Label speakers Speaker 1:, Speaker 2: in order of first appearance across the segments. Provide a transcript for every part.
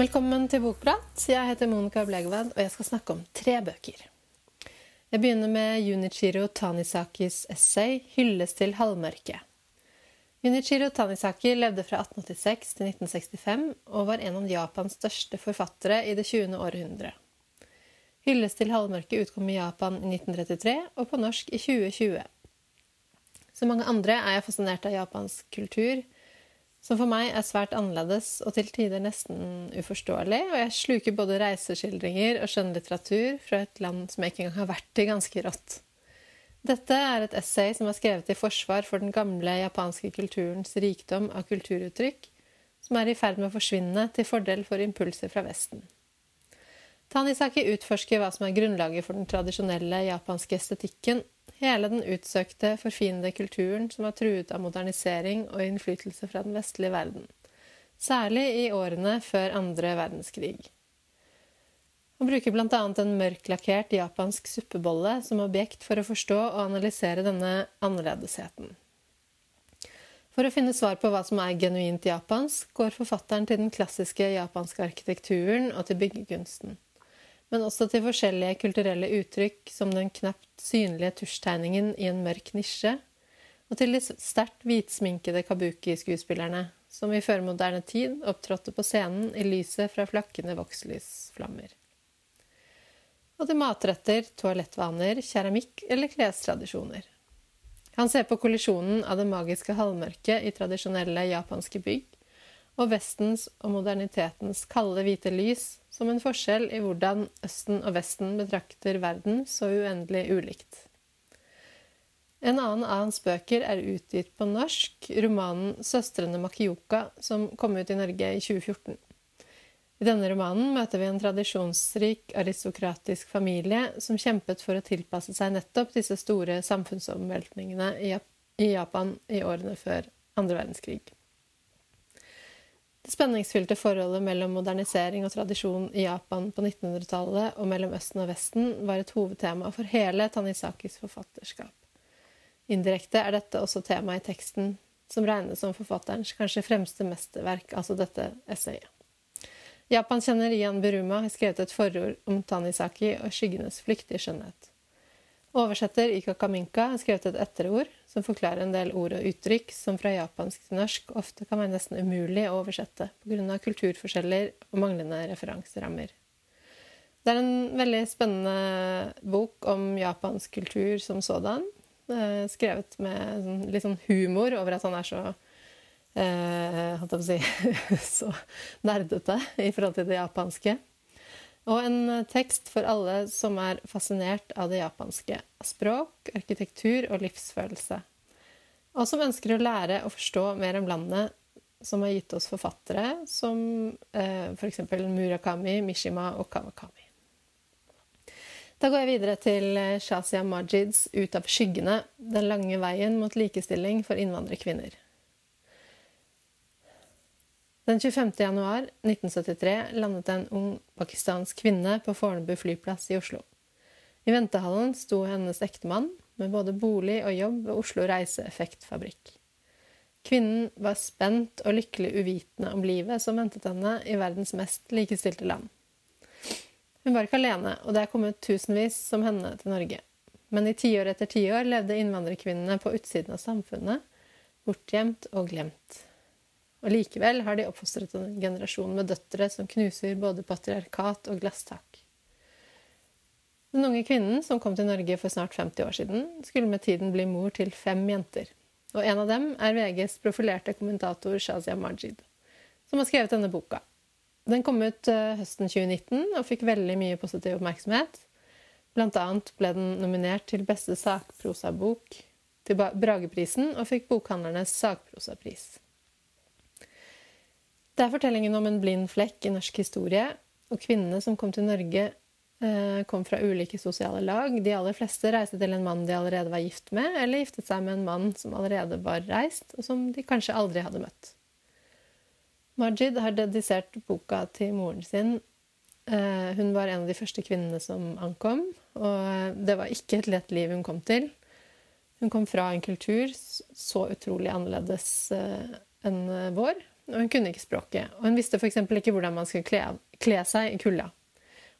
Speaker 1: Velkommen til Bokprat. Jeg heter Monica Blegvad, og jeg skal snakke om tre bøker. Jeg begynner med Junichiro Tanisakis essay 'Hylles til halvmørket'. Junichiro Tanisaki levde fra 1886 til 1965 og var en av Japans største forfattere i det 20. århundre. 'Hylles til halvmørket' utkom i Japan i 1933 og på norsk i 2020. Som mange andre er jeg fascinert av japansk kultur, som for meg er svært annerledes og til tider nesten uforståelig, og jeg sluker både reiseskildringer og skjønnlitteratur fra et land som jeg ikke engang har vært i ganske rått. Dette er et essay som er skrevet i forsvar for den gamle japanske kulturens rikdom av kulturuttrykk, som er i ferd med å forsvinne til fordel for impulser fra Vesten. Tanisaki utforsker hva som er grunnlaget for den tradisjonelle japanske estetikken, hele den utsøkte, forfinede kulturen som var truet av modernisering og innflytelse fra den vestlige verden, særlig i årene før andre verdenskrig. Han bruker bl.a. en mørklakkert japansk suppebolle som objekt for å forstå og analysere denne annerledesheten. For å finne svar på hva som er genuint japansk, går forfatteren til den klassiske japanske arkitekturen og til byggekunsten men også til forskjellige kulturelle uttrykk som den knapt synlige tusjtegningen i en mørk nisje, og til de sterkt hvitsminkede kabuki-skuespillerne, som i førmoderne tid opptrådte på scenen i lyset fra flakkende vokslysflammer. Og til matretter, toalettvaner, keramikk eller klestradisjoner. Han ser på kollisjonen av det magiske halvmørket i tradisjonelle japanske bygg, og Vestens og modernitetens kalde, hvite lys som en forskjell i hvordan Østen og Vesten betrakter verden så uendelig ulikt. En annen av hans bøker er utgitt på norsk, romanen 'Søstrene Makioka', som kom ut i Norge i 2014. I denne romanen møter vi en tradisjonsrik, aristokratisk familie som kjempet for å tilpasse seg nettopp disse store samfunnsomveltningene i Japan i årene før andre verdenskrig. Det spenningsfylte forholdet mellom modernisering og tradisjon i Japan på 1900-tallet og mellom Østen og Vesten var et hovedtema for hele Tanisakis forfatterskap. Indirekte er dette også tema i teksten, som regnes som forfatterens kanskje fremste mesterverk, altså dette essayet. Japankjenner Ian Buruma har skrevet et forord om Tanisaki og skyggenes flyktige skjønnhet. Oversetter Ika Kaminka har skrevet et etterord som forklarer en del ord og uttrykk som fra japansk til norsk ofte kan være nesten umulig å oversette pga. kulturforskjeller og manglende referanserammer. Det er en veldig spennende bok om japansk kultur som sådan. Eh, skrevet med sånn, litt sånn humor over at han er så eh, si, så nerdete i forhold til det japanske. Og en eh, tekst for alle som er fascinert av det japanske. Språk, arkitektur og livsfølelse. Og som ønsker å lære og forstå mer om landet som har gitt oss forfattere som eh, f.eks. Murakami, Mishima og Kawakami. Da går jeg videre til eh, Shazia Majids 'Ut av skyggene', den lange veien mot likestilling for innvandrerkvinner. Den 25. januar 1973 landet en ung pakistansk kvinne på Fornebu flyplass i Oslo. I ventehallen sto hennes ektemann med både bolig og jobb ved Oslo Reiseeffektfabrikk. Kvinnen var spent og lykkelig uvitende om livet som ventet henne i verdens mest likestilte land. Hun var ikke alene, og det er kommet tusenvis som henne til Norge. Men i tiår etter tiår levde innvandrerkvinnene på utsiden av samfunnet, bortgjemt og glemt. Og likevel har de oppfostret en generasjon med døtre som knuser både patriarkat og glasstak. Den unge kvinnen som kom til Norge for snart 50 år siden, skulle med tiden bli mor til fem jenter. Og en av dem er VGs profilerte kommentator Shazia Majid, som har skrevet denne boka. Den kom ut eh, høsten 2019 og fikk veldig mye positiv oppmerksomhet. Blant annet ble den nominert til beste sakprosabok til Brageprisen og fikk Bokhandlernes sakprosapris. Det er fortellingen om en blind flekk i norsk historie, og kvinnene som kom til Norge, eh, kom fra ulike sosiale lag. De aller fleste reiste til en mann de allerede var gift med, eller giftet seg med en mann som allerede var reist, og som de kanskje aldri hadde møtt. Majid har dedisert boka til moren sin. Eh, hun var en av de første kvinnene som ankom, og det var ikke et lett liv hun kom til. Hun kom fra en kultur så utrolig annerledes eh, enn vår, og hun kunne ikke språket. Og hun visste f.eks. ikke hvordan man skulle kle, kle seg i kulda.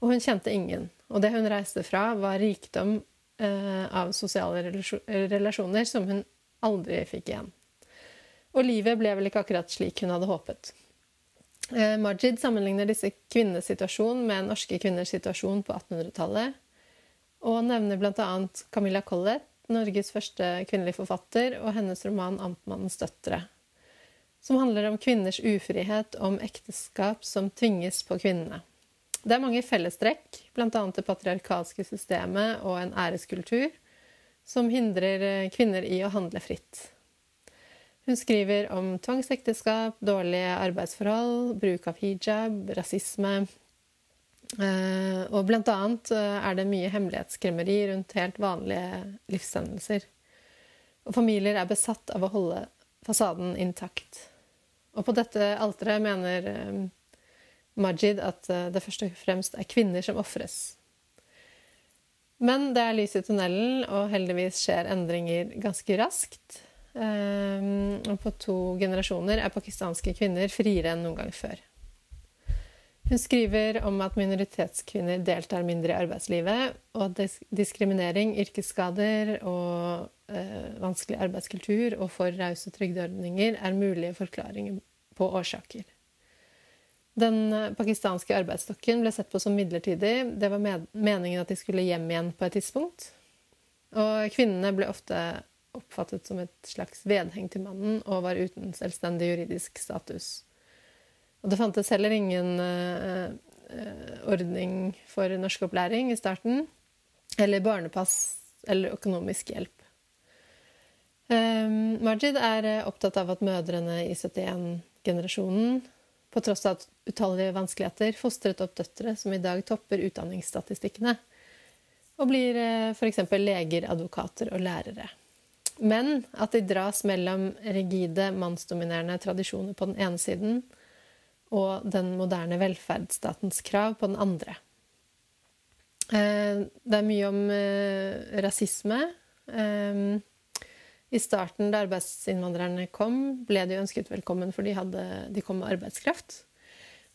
Speaker 1: Og hun kjente ingen. Og det hun reiste fra, var rikdom eh, av sosiale relasjoner som hun aldri fikk igjen. Og livet ble vel ikke akkurat slik hun hadde håpet. Eh, Majid sammenligner disse kvinnenes situasjon med norske kvinners situasjon på 1800-tallet, og nevner bl.a. Camilla Collett, Norges første kvinnelige forfatter, og hennes roman 'Amtmannens døtre', som handler om kvinners ufrihet, om ekteskap som tvinges på kvinnene. Det er mange fellestrekk, bl.a. det patriarkalske systemet og en æreskultur, som hindrer eh, kvinner i å handle fritt. Hun skriver om tvangsekteskap, dårlige arbeidsforhold, bruk av hijab, rasisme, Uh, og blant annet uh, er det mye hemmelighetsskremmeri rundt helt vanlige livshendelser. Og familier er besatt av å holde fasaden intakt. Og på dette alteret mener uh, Majid at det først og fremst er kvinner som ofres. Men det er lys i tunnelen, og heldigvis skjer endringer ganske raskt. Og på to generasjoner er pakistanske kvinner friere enn noen gang før. Hun skriver om at minoritetskvinner deltar mindre i arbeidslivet, og at diskriminering, yrkesskader og eh, vanskelig arbeidskultur og for rause trygdeordninger er mulige forklaringer på årsaker. Den eh, pakistanske arbeidsstokken ble sett på som midlertidig. Det var meningen at de skulle hjem igjen på et tidspunkt. Og kvinnene ble ofte oppfattet som et slags vedheng til mannen og var uten selvstendig juridisk status. Og det fantes heller ingen uh, ordning for norskopplæring i starten. Eller barnepass eller økonomisk hjelp. Um, Majid er opptatt av at mødrene i 71-generasjonen, på tross av utallige vanskeligheter, fostret opp døtre som i dag topper utdanningsstatistikkene, og blir uh, f.eks. leger, advokater og lærere. Men at de dras mellom rigide, mannsdominerende tradisjoner på den ene siden og den moderne velferdsstatens krav på den andre. Eh, det er mye om eh, rasisme. I starten, da arbeidsinnvandrerne kom, ble de ønsket velkommen for de, hadde, de kom med arbeidskraft.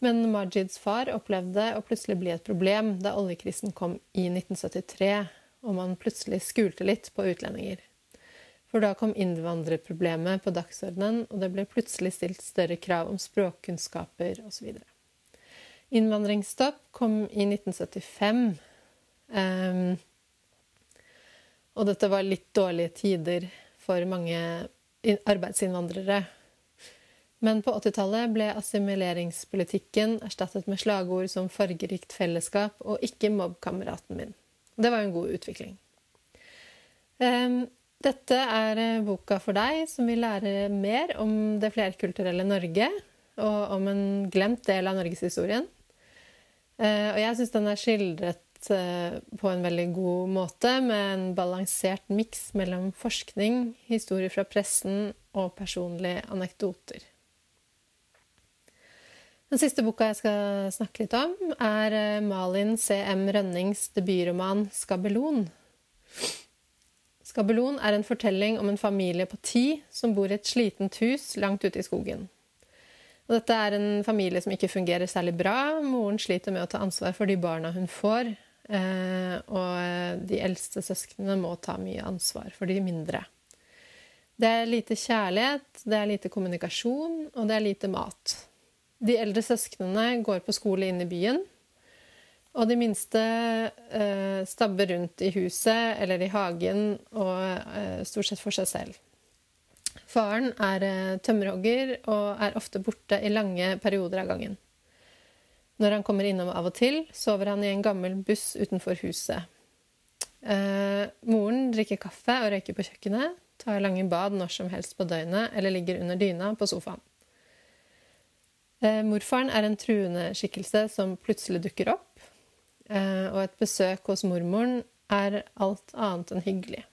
Speaker 1: Men Majids far opplevde å plutselig bli et problem da oljekrisen kom i 1973, og man plutselig skulte litt på utlendinger. For da kom innvandrerproblemet på dagsordenen, og det ble plutselig stilt større krav om språkkunnskaper osv. Innvandringsstopp kom i 1975. Um, ehm, og dette var litt dårlige tider for mange arbeidsinnvandrere. Men på 80-tallet ble assimileringspolitikken erstattet med slagord som 'fargerikt fellesskap' og 'ikke mobb kameraten min'. Det var en god utvikling. Um, dette er eh, boka for deg som vil lære mer om det flerkulturelle Norge og om en glemt del av norgeshistorien. Eh, og jeg syns den er skildret på en veldig god måte, med en balansert miks mellom forskning, historier fra pressen og personlige anekdoter. Den siste boka jeg skal snakke litt om, er Malin C.M. Rønnings debutroman 'Skabelon'. Skabelon er en fortelling om en familie på ti som bor i et slitent hus langt ute i skogen. Og dette er en familie som ikke fungerer særlig bra. Moren sliter med å ta ansvar for de barna hun får. Eh, og de eldste søsknene må ta mye ansvar for de mindre. Det er lite kjærlighet, det er lite kommunikasjon, og det er lite mat. De eldre søsknene går på skole inne i byen, og de minste eh, stabber rundt i huset eller i hagen og eh, stort sett for seg selv. Faren er eh, tømmerhogger og er ofte borte i lange perioder av gangen. Når han kommer innom av og til, sover han i en gammel buss utenfor huset. Eh, moren drikker kaffe og røyker på kjøkkenet, tar lange bad når som helst på døgnet eller ligger under dyna på sofaen. Eh, morfaren er en truende skikkelse som plutselig dukker opp Eh, og et besøk hos mormoren er alt annet enn hyggelig.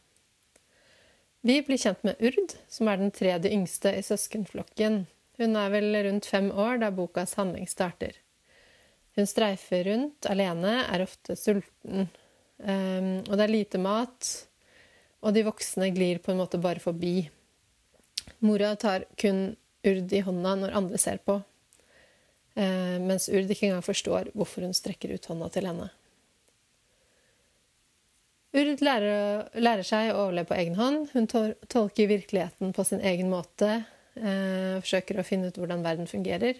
Speaker 1: Vi blir kjent med Urd, som er den tredje yngste i søskenflokken. Hun er vel rundt fem år da bokas handling starter. Hun streifer rundt alene, er ofte sulten, um, og det er lite mat, og de voksne glir på en måte bare forbi. Mora tar kun Urd i hånda når andre ser på, uh, mens Urd ikke engang forstår hvorfor hun strekker ut hånda til henne. Urd lærer, lærer seg å overleve på egen hånd. Hun tolker virkeligheten på sin egen måte. Eh, forsøker å finne ut hvordan verden fungerer.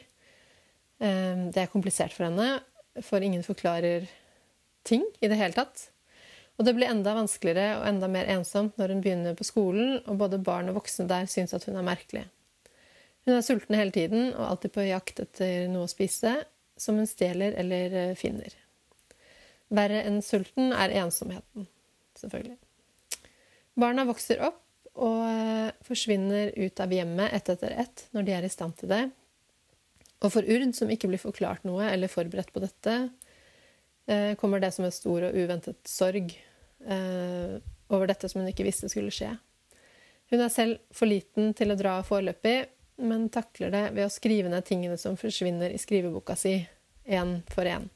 Speaker 1: Eh, det er komplisert for henne, for ingen forklarer ting i det hele tatt. Og det blir enda vanskeligere og enda mer ensomt når hun begynner på skolen, og både barn og voksne der syns at hun er merkelig. Hun er sulten hele tiden og alltid på jakt etter noe å spise, som hun stjeler eller eh, finner. Verre enn sulten er ensomheten, selvfølgelig. Barna vokser opp og eh, forsvinner ut av hjemmet ett etter ett når de er i stand til det. Og for Urd, som ikke blir forklart noe eller forberedt på dette, Eh, kommer det som en stor og uventet sorg eh, over dette som hun ikke visste skulle skje. Hun er selv for liten til å dra foreløpig, men takler det ved å skrive ned tingene som forsvinner i skriveboka si, én for én.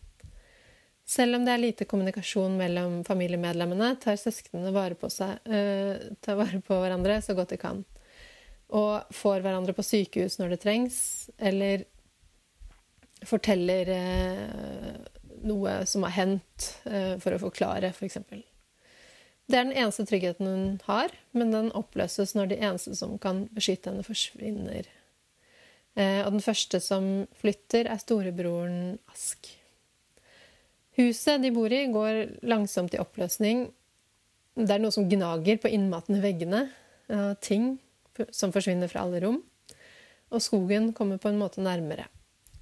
Speaker 1: Selv om det er lite kommunikasjon mellom familiemedlemmene, tar søsknene vare på, seg, uh, tar vare på hverandre så godt de kan. Og får hverandre på sykehus når det trengs, eller forteller uh, noe som har hendt, eh, for å forklare, f.eks. For eksempel. det er den eneste tryggheten hun har, men den oppløses når de eneste som kan beskytte henne, forsvinner. Eh, og den første som flytter, er storebroren Ask. Huset de bor i, går langsomt i oppløsning. Det er noe som gnager på innmatende veggene. Ting som forsvinner fra alle rom. Og skogen kommer på en måte nærmere.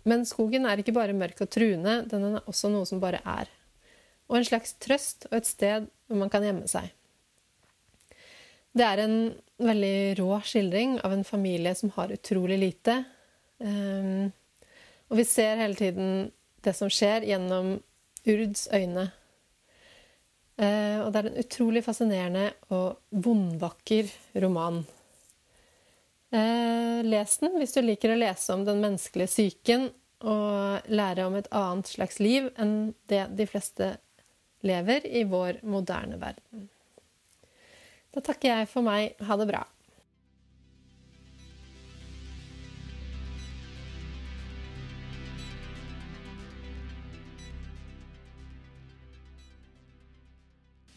Speaker 1: Men skogen er ikke bare mørk og truende, den er også noe som bare er. Og en slags trøst og et sted hvor man kan gjemme seg. Det er en veldig rå skildring av en familie som har utrolig lite. Um, og vi ser hele tiden det som skjer, gjennom Urds øyne. Uh, og det er en utrolig fascinerende og vondvakker roman. Eh, les den hvis du liker å lese om den menneskelige psyken og lære om et annet slags liv enn det de fleste lever i vår moderne verden. Da takker jeg for meg. Ha det bra.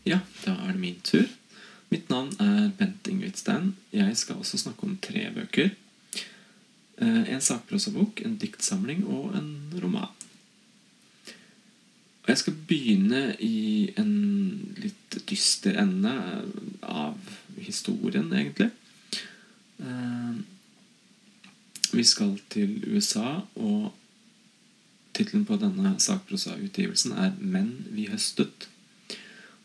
Speaker 2: Ja, da er det min tur. Mitt navn er Bent Ingridstein. Jeg skal også snakke om tre bøker. Eh, en sakprosabok, en diktsamling og en roman. Jeg skal begynne i en litt dyster ende av historien, egentlig. Eh, vi skal til USA, og tittelen på denne sakprosautgivelsen er 'Menn vi høstet'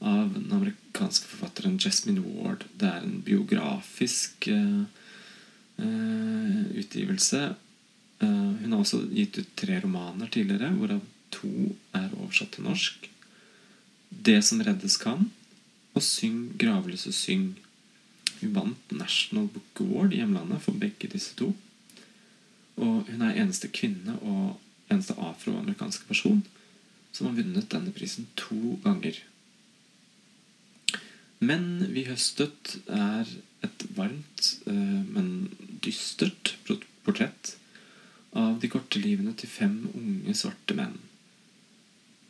Speaker 2: av den amerikanske forfatteren Jasmine Ward. Det er en biografisk uh, uh, utgivelse. Uh, hun har også gitt ut tre romaner tidligere, hvorav to er oversatt til norsk. 'Det som reddes kan' og 'Syng, gravløse, syng'. Hun vant National Book Award i hjemlandet for begge disse to. Og hun er eneste kvinne og eneste afroamerikanske person som har vunnet denne prisen to ganger. Men vi høstet er et varmt, eh, men dystert portrett av de korte livene til fem unge, svarte menn.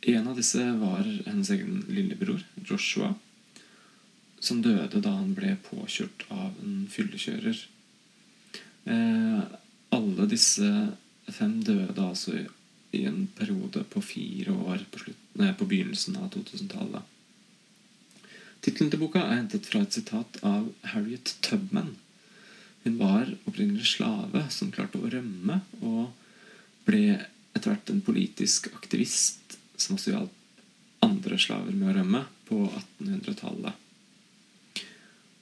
Speaker 2: En av disse var hennes egen lillebror, Joshua, som døde da han ble påkjørt av en fyllekjører. Eh, alle disse fem døde altså i en periode på fire år på, slutt, nei, på begynnelsen av 2000-tallet. Tittelen til boka er hentet fra et sitat av Harriet Tubman. Hun var opprinnelig slave som klarte å rømme, og ble etter hvert en politisk aktivist som også hjalp andre slaver med å rømme på 1800-tallet.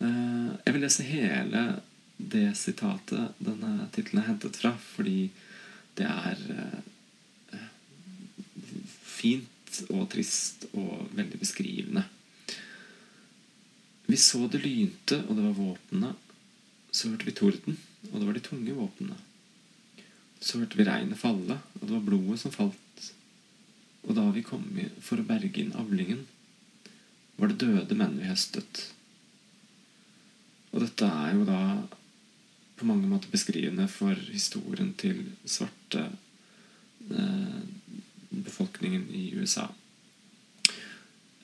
Speaker 2: Eh, jeg vil lese hele det sitatet denne tittelen er hentet fra, fordi det er eh, fint og trist og veldig beskrivende. Vi så det lynte, og det var våpnene. Så hørte vi torden, og det var de tunge våpnene. Så hørte vi regnet falle, og det var blodet som falt. Og da vi kom for å berge inn avlingen, var det døde menn vi høstet. Og dette er jo da på mange måter beskrivende for historien til svarte eh, befolkningen i USA.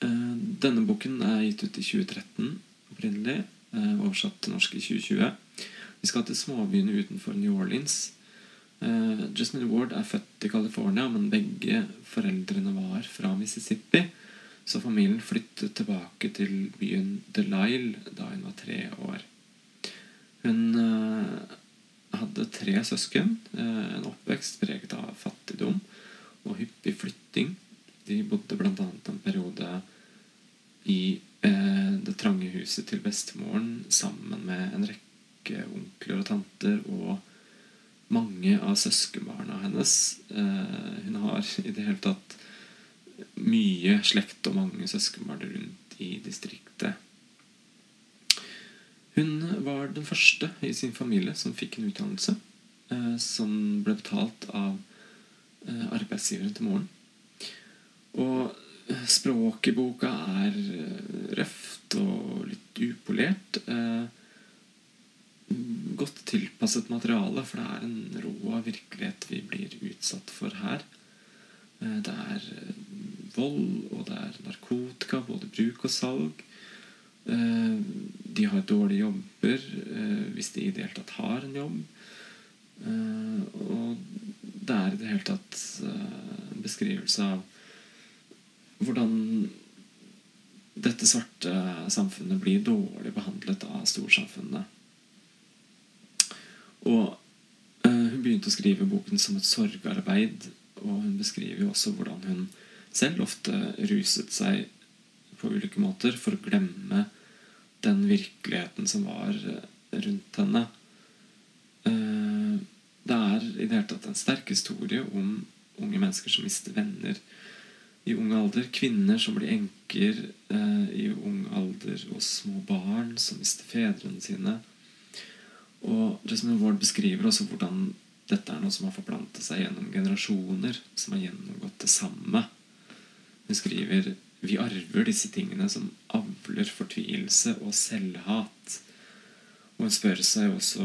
Speaker 2: Eh, denne boken er gitt ut i 2013 opprinnelig, eh, oversatt til norsk i 2020. Vi skal til småbyene utenfor New Orleans. Uh, Jasmine Ward er født i California, men begge foreldrene var fra Mississippi. Så familien flyttet tilbake til byen Delisle da hun var tre år. Hun hadde tre søsken. En oppvekst preget av fattigdom og hyppig flytting. De bodde bl.a. en periode i det trange huset til bestemoren sammen med en rekke onkler og tanter og mange av søskenbarna hennes. Eh, hun har i det hele tatt mye slekt og mange søskenbarn rundt i distriktet. Hun var den første i sin familie som fikk en utdannelse eh, som ble betalt av eh, arbeidsgiveren til moren. Og språket i boka er røft og litt upolert. Eh, godt tilpasset materiale, for det er en rå virkelighet vi blir utsatt for her. Eh, det er eh, vold, og det er narkotika, både bruk og salg. Eh, de har dårlige jobber, hvis de i det hele tatt har en jobb. Og det er i det hele tatt en beskrivelse av hvordan dette svarte samfunnet blir dårlig behandlet av storsamfunnet. Og uh, Hun begynte å skrive boken som et sorgarbeid, og hun beskriver jo også hvordan hun selv ofte ruset seg på ulike måter for å glemme den virkeligheten som var eh, rundt henne. Uh, det er i det hele tatt en sterk historie om unge mennesker som mister venner i ung alder. Kvinner som blir enker eh, i ung alder, og små barn som mister fedrene sine. Og Jasmine Ward beskriver også hvordan dette er noe som har forplantet seg gjennom generasjoner, som har gjennomgått det samme. Hun skriver vi arver disse tingene som avler fortvilelse og selvhat. Og hun spør seg også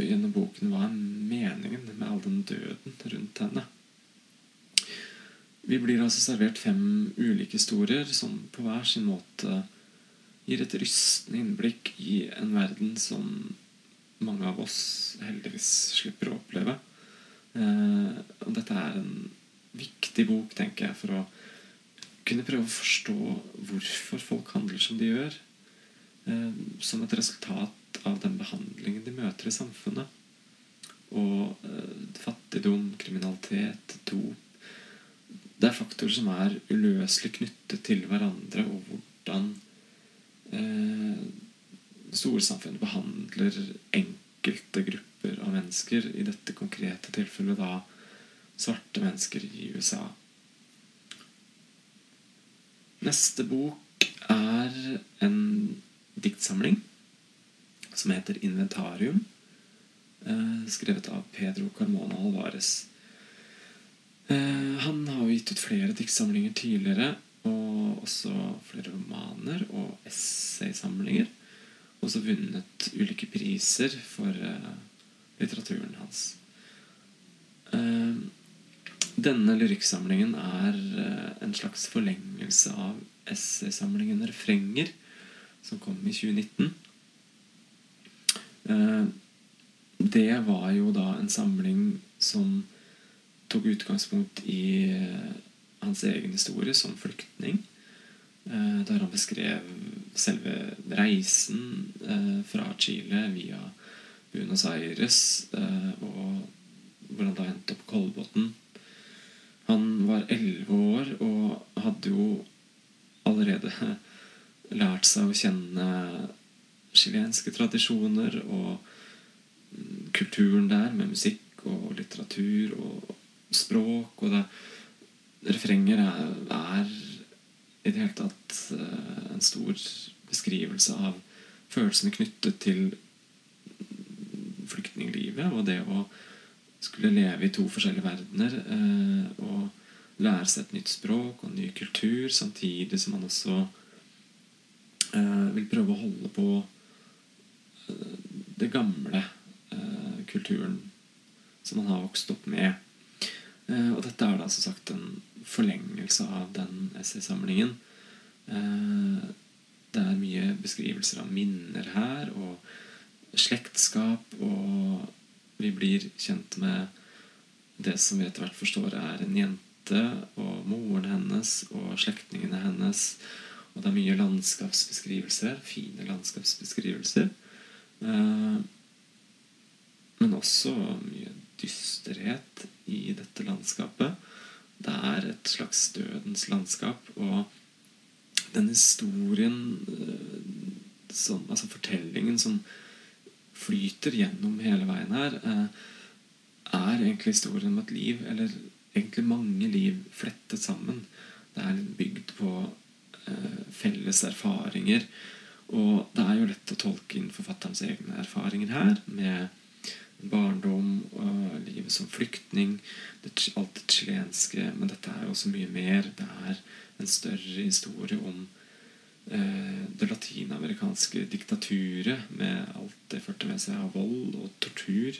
Speaker 2: gjennom boken hva er meningen med all den døden rundt henne. Vi blir altså servert fem ulike historier som på hver sin måte gir et rystende innblikk i en verden som mange av oss heldigvis slipper å oppleve. Eh, og dette er en viktig bok, tenker jeg, for å kunne prøve å forstå hvorfor folk handler som de gjør. Eh, som et resultat av den behandlingen de møter i samfunnet. Og eh, fattigdom, kriminalitet, dop Det er faktorer som er uløselig knyttet til hverandre, og hvordan eh, storsamfunnet behandler enkelte grupper av mennesker, i dette konkrete tilfellet da svarte mennesker i USA. Neste bok er en diktsamling som heter 'Inventarium', eh, skrevet av Pedro Carmona Alvarez. Eh, han har jo gitt ut flere diktsamlinger tidligere, og også flere romaner og essaysamlinger. Også vunnet ulike priser for uh, litteraturen hans. Uh, denne lyrikksamlingen er en slags forlengelse av essaysamlingen 'Refrenger', som kom i 2019. det var jo da en samling som tok utgangspunkt i hans egen historie som flyktning. Eh, der han beskrev selve reisen eh, fra Chile via Buenos Aires eh, og hvordan det endte opp Kolbotn. Han var elleve år og hadde jo allerede lært seg å kjenne chilenske tradisjoner og mm, kulturen der, med musikk og litteratur og språk. Og det, refrenger er, er, i det hele tatt eh, en stor beskrivelse av følelsene knyttet til flyktninglivet og det å skulle leve i to forskjellige verdener eh, og lære seg et nytt språk og en ny kultur, samtidig som man også eh, vil prøve å holde på det gamle kulturen som man har vokst opp med. Eh, og dette er da som sagt en forlengelse av den essaysamlingen. Eh, det er mye beskrivelser av minner her, og slektskap, og vi blir kjent med det som vi etter hvert forstår er en jente, og moren hennes og slektningene hennes. Og det er mye landskapsbeskrivelser. Fine landskapsbeskrivelser. Eh, men også mye dysterhet i dette landskapet. Det er et slags dødens landskap. Og den historien eh, som, Altså fortellingen som flyter gjennom hele veien her, eh, er egentlig historien om et liv, eller egentlig mange liv, flettet sammen. Det er bygd på eh, felles erfaringer. Og det er jo lett å tolke inn forfatterens egne erfaringer her, med barndom livet som flyktning, alt det chilenske. Men dette er jo også mye mer. Det er en større historie om eh, det latinamerikanske diktaturet med alt det førte med seg av vold og tortur.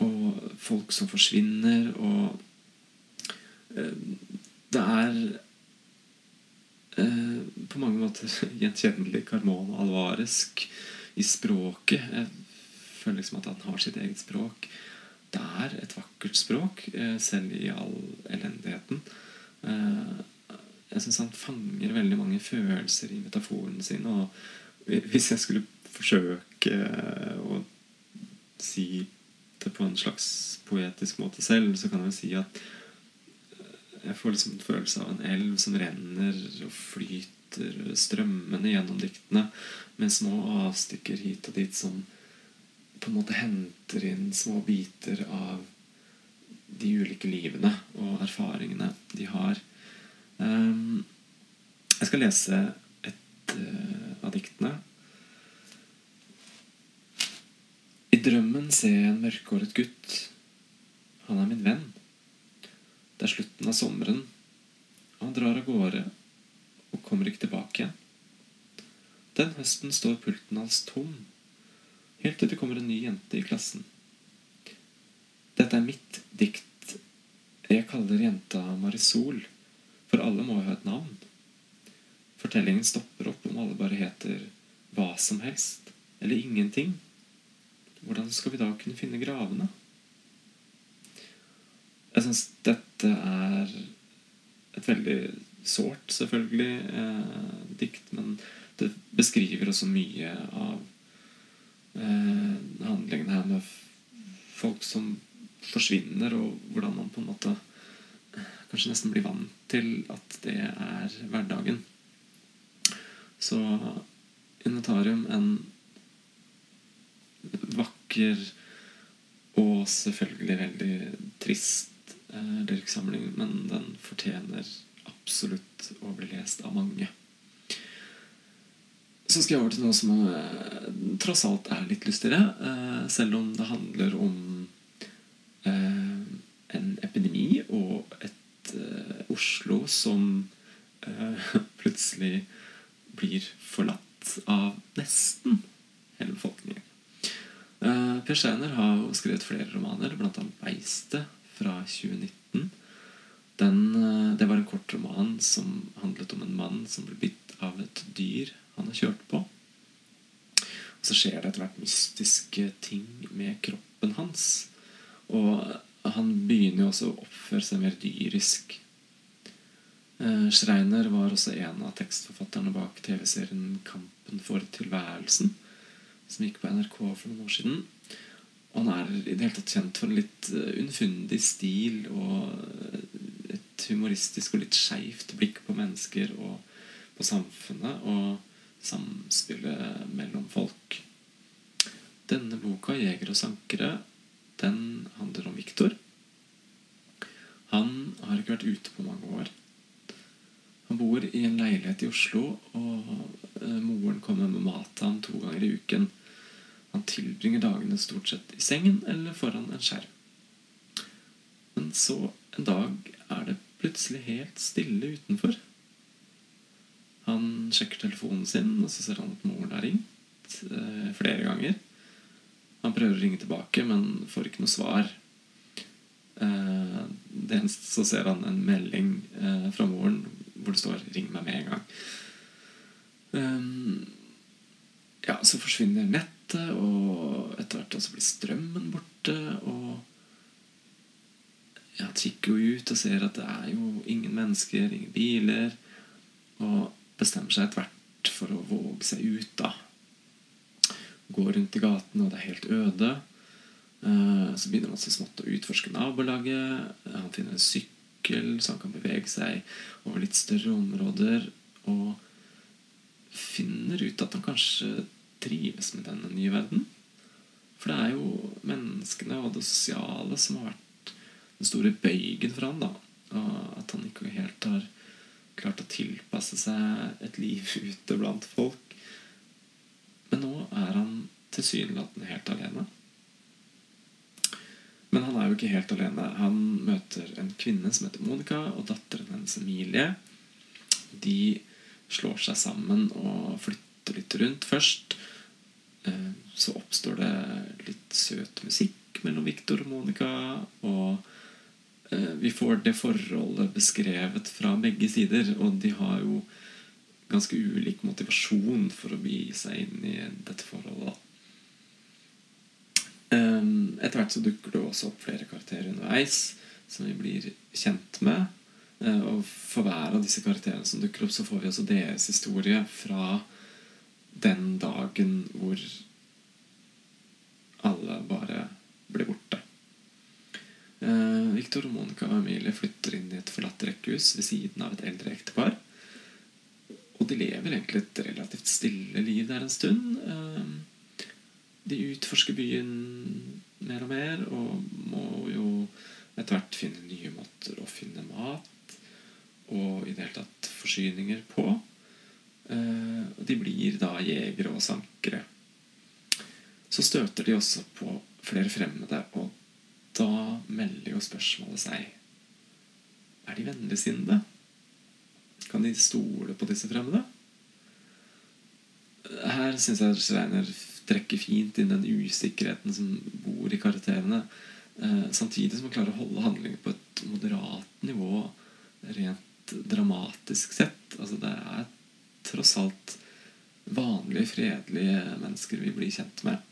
Speaker 2: Og folk som forsvinner, og eh, det er eh, på mange måter gjenkjennelig Carmona Alvaresk i språket. Jeg føler liksom at han har sitt eget språk. Det er et vakkert språk, eh, selv i all elendigheten. Eh, jeg syns han fanger veldig mange følelser i metaforene sine. Og hvis jeg skulle forsøke å si det på en slags poetisk måte selv, så kan jeg si at jeg får liksom en følelse av en elv som renner og flyter strømmende gjennom diktene, med små avstikker hit og dit som på en måte henter inn små biter av de ulike livene og erfaringene de har. Um, jeg skal lese et uh, av diktene. I drømmen ser jeg en mørkhåret gutt. Han er min venn. Det er slutten av sommeren. Han drar av gårde og kommer ikke tilbake igjen. Den høsten står pulten hans tom, helt til det kommer en ny jente i klassen. Dette er mitt dikt. Jeg kaller jenta Marisol. For alle må jo ha et navn. Fortellingen stopper opp om alle bare heter hva som helst, eller ingenting. Hvordan skal vi da kunne finne gravene? Jeg syns dette er et veldig sårt, selvfølgelig, eh, dikt, men det beskriver også mye av eh, handlingene her med folk som forsvinner, og hvordan man på en måte kanskje nesten blir vant til at det er hverdagen. Så Inventarium en vakker og selvfølgelig veldig trist eh, lyriksamling, men den fortjener absolutt å bli lest av mange. Så skal jeg over til noe som eh, tross alt er litt lystigere, eh, selv om det handler om eh, en epidemi og et Oslo som plutselig blir forlatt av nesten hele befolkningen. Per Scheiner har jo skrevet flere romaner, bl.a. 'Beistet' fra 2019. Den, det var en kort roman som handlet om en mann som ble bitt av et dyr han har kjørt på. Og så skjer det etter hvert mystiske ting med kroppen hans. Og han begynner jo også å oppføre seg mer dyrisk. Eh, Schreiner var også en av tekstforfatterne bak TV-serien 'Kampen for tilværelsen', som gikk på NRK for noen år siden. Og han er i det hele tatt kjent for en litt unnfundig stil og eh, et humoristisk og litt skeivt blikk på mennesker og på samfunnet og samspillet mellom folk. Denne boka, 'Jeger og sankere', den handler om Viktor. Han har ikke vært ute på mange år. Han bor i en leilighet i Oslo, og moren kommer med mat til ham to ganger i uken. Han tilbringer dagene stort sett i sengen eller foran en skjerm. Men så en dag er det plutselig helt stille utenfor. Han sjekker telefonen sin, og så ser han at moren har ringt eh, flere ganger. Han prøver å ringe tilbake, men får ikke noe svar. Eh, det eneste så ser han en melding eh, fra moren hvor det står 'ring meg med en gang'. Um, ja, så forsvinner nettet, og etter hvert også blir strømmen borte. Og ja, kikker jo ut og ser at det er jo ingen mennesker, ingen biler. Og bestemmer seg etter hvert for å våge seg ut, da. Går rundt i gaten, og det er helt øde. Eh, Så begynner han så smått å utforske nabolaget. Han finner en sykkel, så han kan bevege seg over litt større områder. Og finner ut at han kanskje trives med denne nye verden. For det er jo menneskene og det sosiale som har vært den store bøygen for han da. Og at han ikke helt har klart å tilpasse seg et liv ute blant folk. Men nå er han tilsynelatende helt alene. Men han er jo ikke helt alene. Han møter en kvinne som heter Monica, og datteren hennes Emilie. De slår seg sammen og flytter litt rundt først. Eh, Så oppstår det litt søt musikk mellom Victor og Monica. Og vi får det forholdet beskrevet fra begge sider. Og de har jo ganske ulik motivasjon for å begi seg inn i dette forholdet. Um, etter hvert så dukker det også opp flere karakterer underveis som vi blir kjent med. Eh, og for hver av disse karakterene som dukker opp, så får vi også deres historie fra den dagen hvor alle bare ble borte. Eh, Victor Monica og Emilie flytter inn i et forlatt rekkehus ved siden av et eldre ektepar. Og de lever egentlig et relativt stille liv der en stund. Eh, de utforsker byen mer og mer og må jo etter hvert finne nye måter å finne mat og i det hele tatt forsyninger på. Eh, og de blir da jegere og sankere. Så støter de også på flere fremmede, og da jo spørsmålet seg Er de vennligsinnede? Kan de stole på disse fremmede? Her syns jeg Sveiner trekker fint inn den usikkerheten som bor i karakterene. Eh, samtidig som han klarer å holde handlingen på et moderat nivå rent dramatisk sett. Altså Det er tross alt vanlige, fredelige mennesker vi blir kjent med.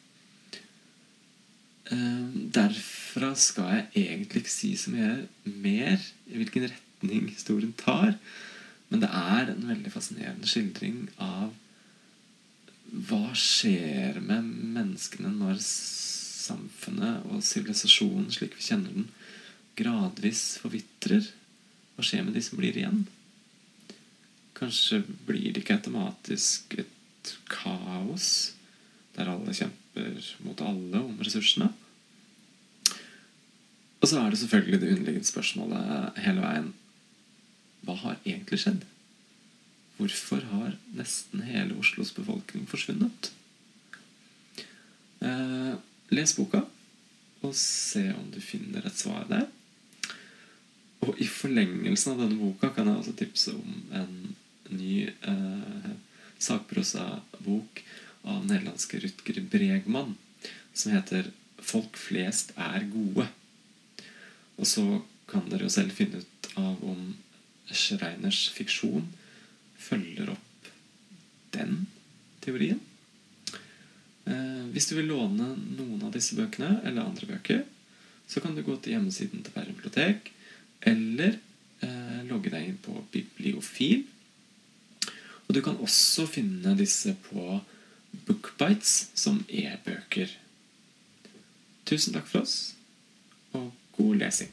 Speaker 2: Eh, derfra skal jeg egentlig ikke si så mye mer i hvilken retning historien tar. Men det er en veldig fascinerende skildring av hva skjer med menneskene når samfunnet og sivilisasjonen slik vi kjenner den, gradvis forvitrer? Hva skjer med de som blir igjen? Kanskje blir det ikke automatisk et kaos der alle kjemper mot alle om ressursene? Og så er det selvfølgelig det underliggende spørsmålet hele veien Hva har egentlig skjedd? Hvorfor har nesten hele Oslos befolkning forsvunnet? Eh, les boka, og se om du finner et svar der. Og i forlengelsen av denne boka kan jeg også tipse om en ny eh, sakprosabok av nederlandske Rutger Bregman som heter 'Folk flest er gode'. Og så kan dere jo selv finne ut av om Schreiners fiksjon følger opp den teorien. Eh, hvis du vil låne noen av disse bøkene eller andre bøker, så kan du gå til hjemmesiden til Bærum bibliotek eller eh, logge deg inn på Bibliofil. Og du kan også finne disse på Bookbites som e-bøker. Tusen takk for oss, og god lesing.